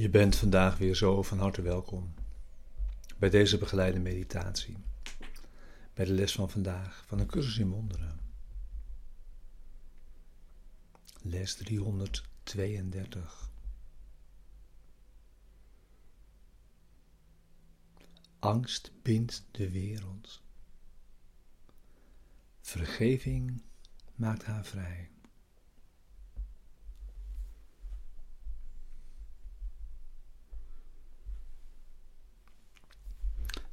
Je bent vandaag weer zo van harte welkom bij deze begeleide meditatie, bij de les van vandaag van een cursus in wonderen. Les 332. Angst bindt de wereld. Vergeving maakt haar vrij.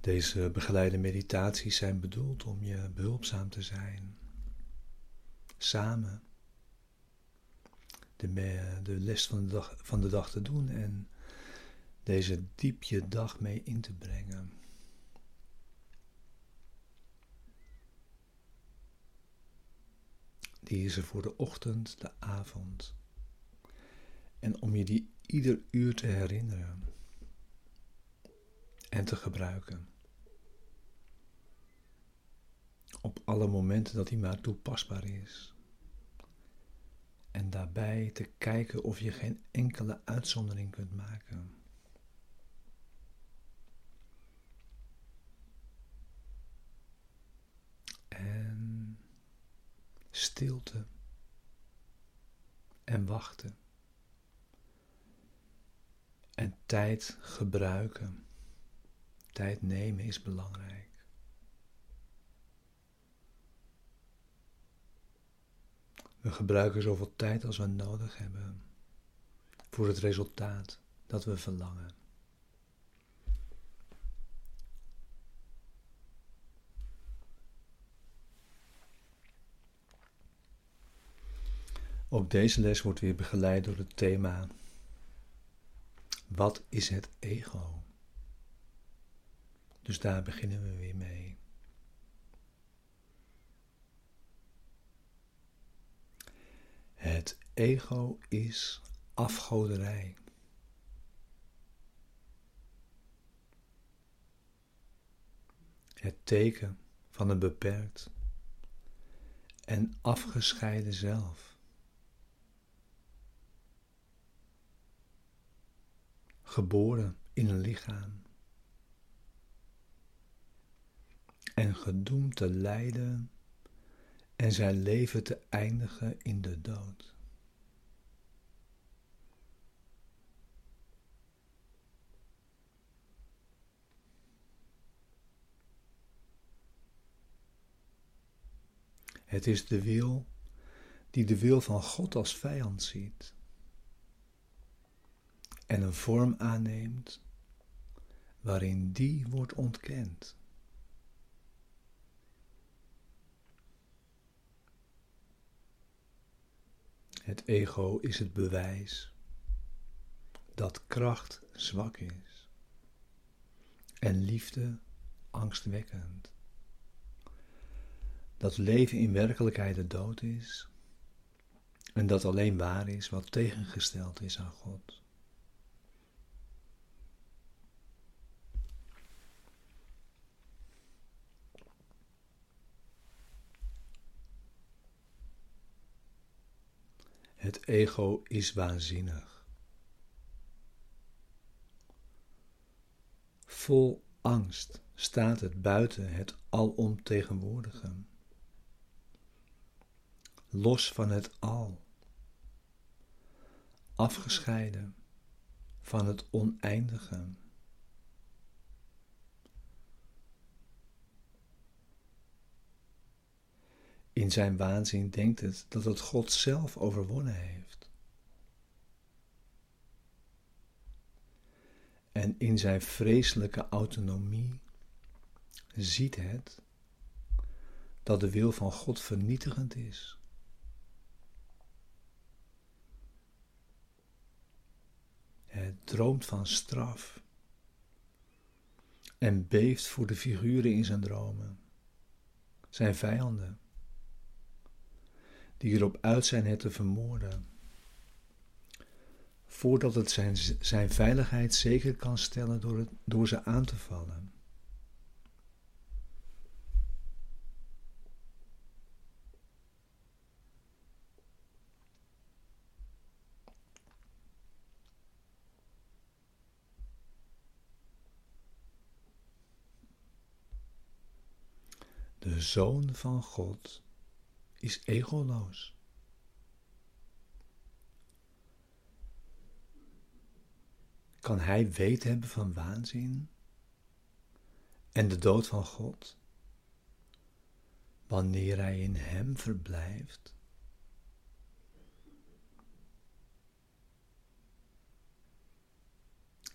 Deze begeleide meditaties zijn bedoeld om je behulpzaam te zijn. Samen de, de les van de, dag, van de dag te doen en deze diep je dag mee in te brengen. Die is er voor de ochtend, de avond. En om je die ieder uur te herinneren en te gebruiken op alle momenten dat hij maar toepasbaar is. En daarbij te kijken of je geen enkele uitzondering kunt maken. En stilte en wachten. En tijd gebruiken. Tijd nemen is belangrijk. We gebruiken zoveel tijd als we nodig hebben voor het resultaat dat we verlangen. Ook deze les wordt weer begeleid door het thema Wat is het ego? Dus daar beginnen we weer mee. Het ego is afgoderij. Het teken van een beperkt en afgescheiden zelf. Geboren in een lichaam en gedoemd te lijden en zijn leven te eindigen in de dood. Het is de wil die de wil van God als vijand ziet en een vorm aanneemt waarin die wordt ontkend. Het ego is het bewijs dat kracht zwak is en liefde angstwekkend. Dat leven in werkelijkheid de dood is en dat alleen waar is wat tegengesteld is aan God. Het ego is waanzinnig. Vol angst staat het buiten het alomtegenwoordige, los van het al, afgescheiden van het oneindige. In zijn waanzin denkt het dat het God zelf overwonnen heeft. En in zijn vreselijke autonomie ziet het dat de wil van God vernietigend is. Het droomt van straf en beeft voor de figuren in zijn dromen, zijn vijanden die erop uit zijn het te vermoorden voordat het zijn, zijn veiligheid zeker kan stellen door, het, door ze aan te vallen. De Zoon van God is egoloos. Kan hij weten hebben van waanzin en de dood van God, wanneer hij in hem verblijft?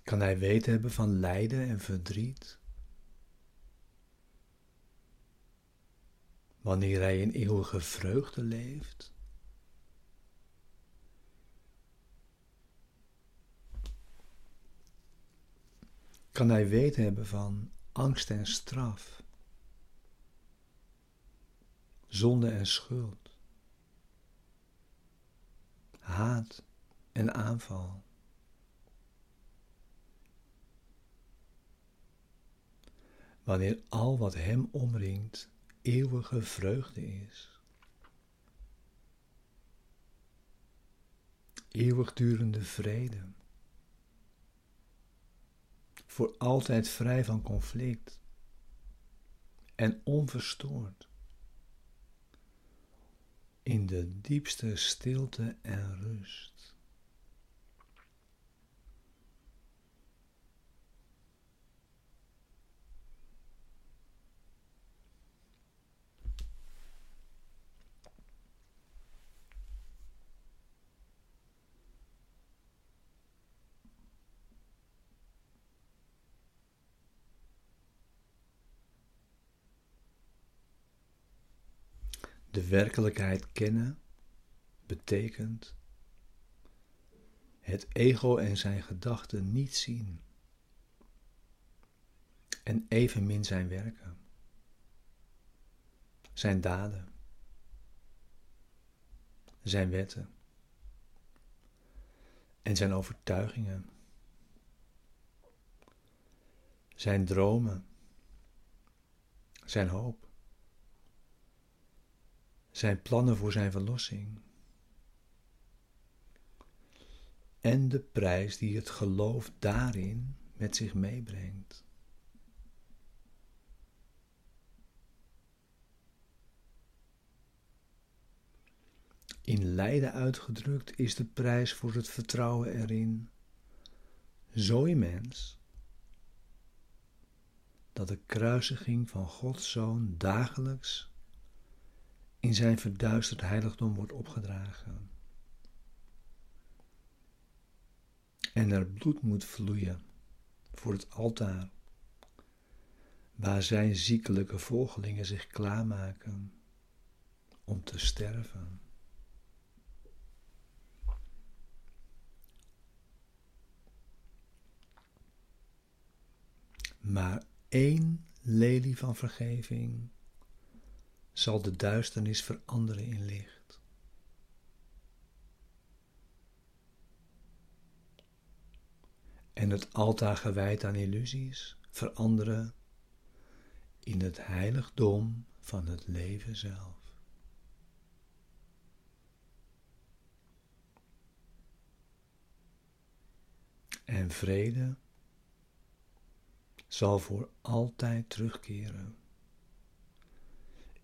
Kan hij weten hebben van lijden en verdriet? Wanneer hij in eeuwige vreugde leeft? kan hij weten hebben van angst en straf, zonde en schuld, haat en aanval. Wanneer al wat hem omringt eeuwige vreugde is. Eeuwigdurende vrede voor altijd vrij van conflict en onverstoord. In de diepste stilte en rust. De werkelijkheid kennen betekent het ego en zijn gedachten niet zien en evenmin zijn werken, zijn daden, zijn wetten en zijn overtuigingen, zijn dromen, zijn hoop zijn plannen voor zijn verlossing. En de prijs die het geloof daarin met zich meebrengt. In lijden uitgedrukt is de prijs voor het vertrouwen erin zo immens dat de kruisiging van Gods Zoon dagelijks in zijn verduisterd heiligdom wordt opgedragen. En er bloed moet vloeien voor het altaar, waar zijn ziekelijke volgelingen zich klaarmaken om te sterven. Maar één lelie van vergeving zal de duisternis veranderen in licht. En het altaar gewijd aan illusies veranderen in het heiligdom van het leven zelf. En vrede zal voor altijd terugkeren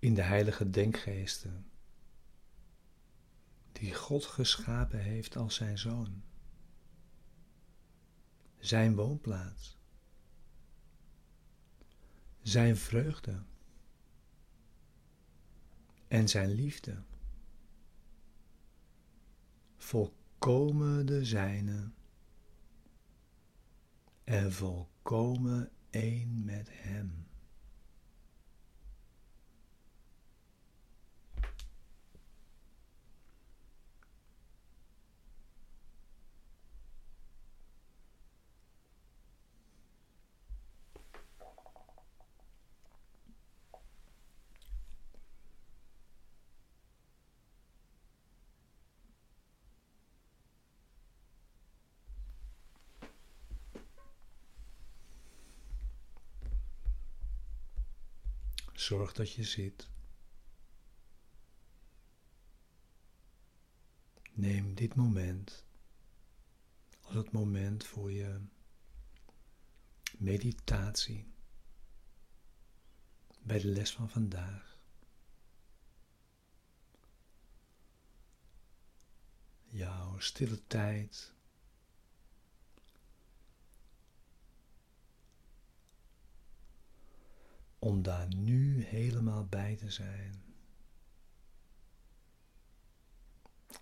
in de heilige denkgeesten, die God geschapen heeft als zijn zoon, zijn woonplaats, zijn vreugde. En zijn liefde, volkomen de zijne. En volkomen één met hem. Zorg dat je zit. Neem dit moment als het moment voor je meditatie bij de les van vandaag. Jouw stille tijd. Om daar nu helemaal bij te zijn.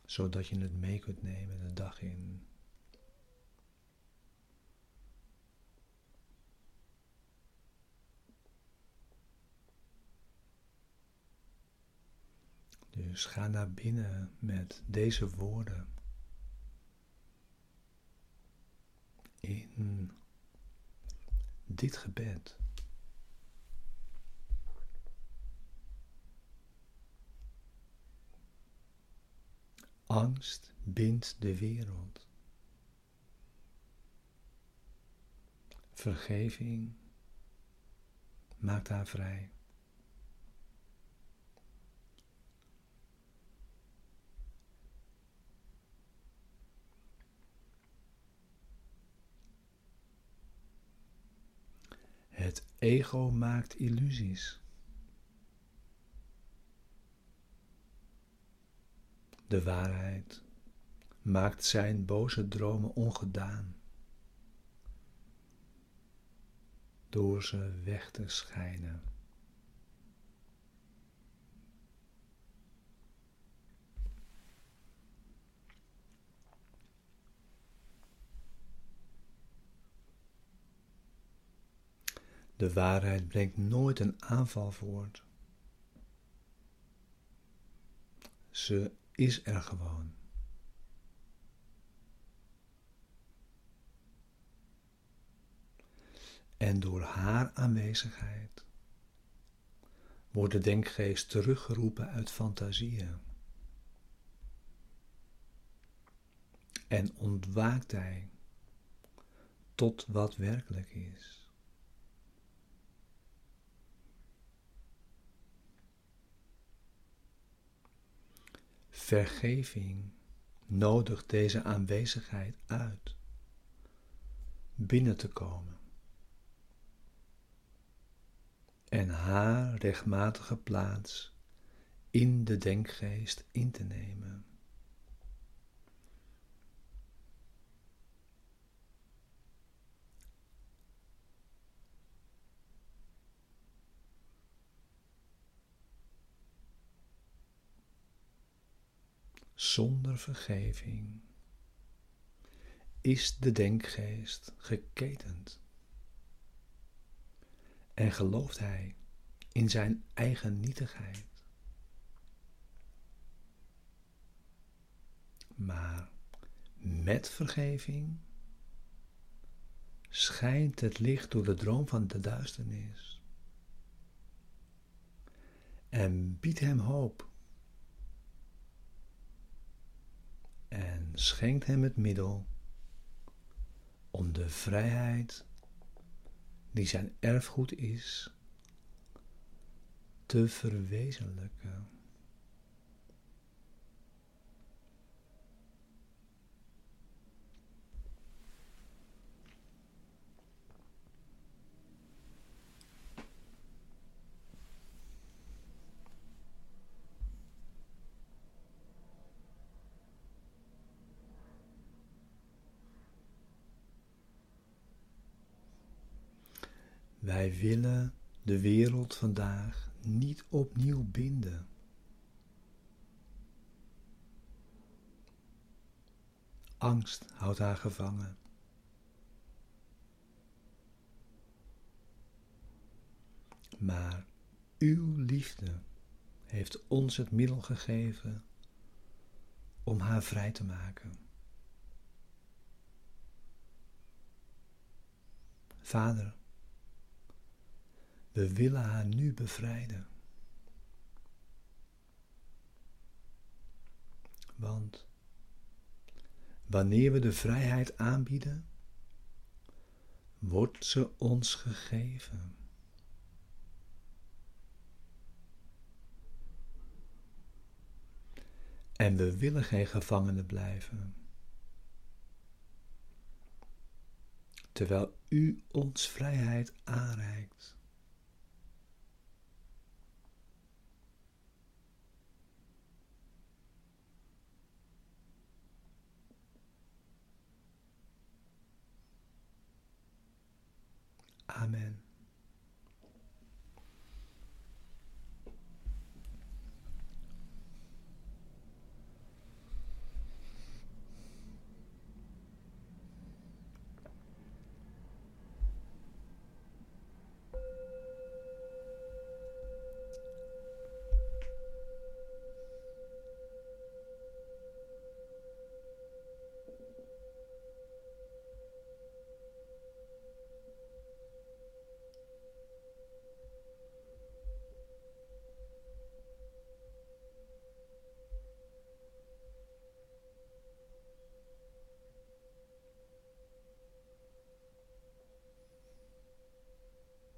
Zodat je het mee kunt nemen de dag in. Dus ga naar binnen met deze woorden. In dit gebed. Angst bindt de wereld. Vergeving maakt haar vrij. Het ego maakt illusies. De waarheid maakt zijn boze dromen ongedaan door ze weg te schijnen. De waarheid brengt nooit een aanval voort. Ze is er gewoon. En door haar aanwezigheid wordt de denkgeest teruggeroepen uit fantasieën. En ontwaakt hij tot wat werkelijk is. Vergeving nodigt deze aanwezigheid uit binnen te komen en haar rechtmatige plaats in de denkgeest in te nemen. Zonder vergeving is de denkgeest geketend. En gelooft hij in zijn eigen nietigheid. Maar met vergeving schijnt het licht door de droom van de duisternis en biedt hem hoop en schenkt hem het middel om de vrijheid die zijn erfgoed is te verwezenlijken. Wij willen de wereld vandaag niet opnieuw binden. Angst houdt haar gevangen. Maar uw liefde heeft ons het middel gegeven om haar vrij te maken. Vader, we willen haar nu bevrijden. Want wanneer we de vrijheid aanbieden, wordt ze ons gegeven. En we willen geen gevangenen blijven. Terwijl u ons vrijheid aanreikt. Amen.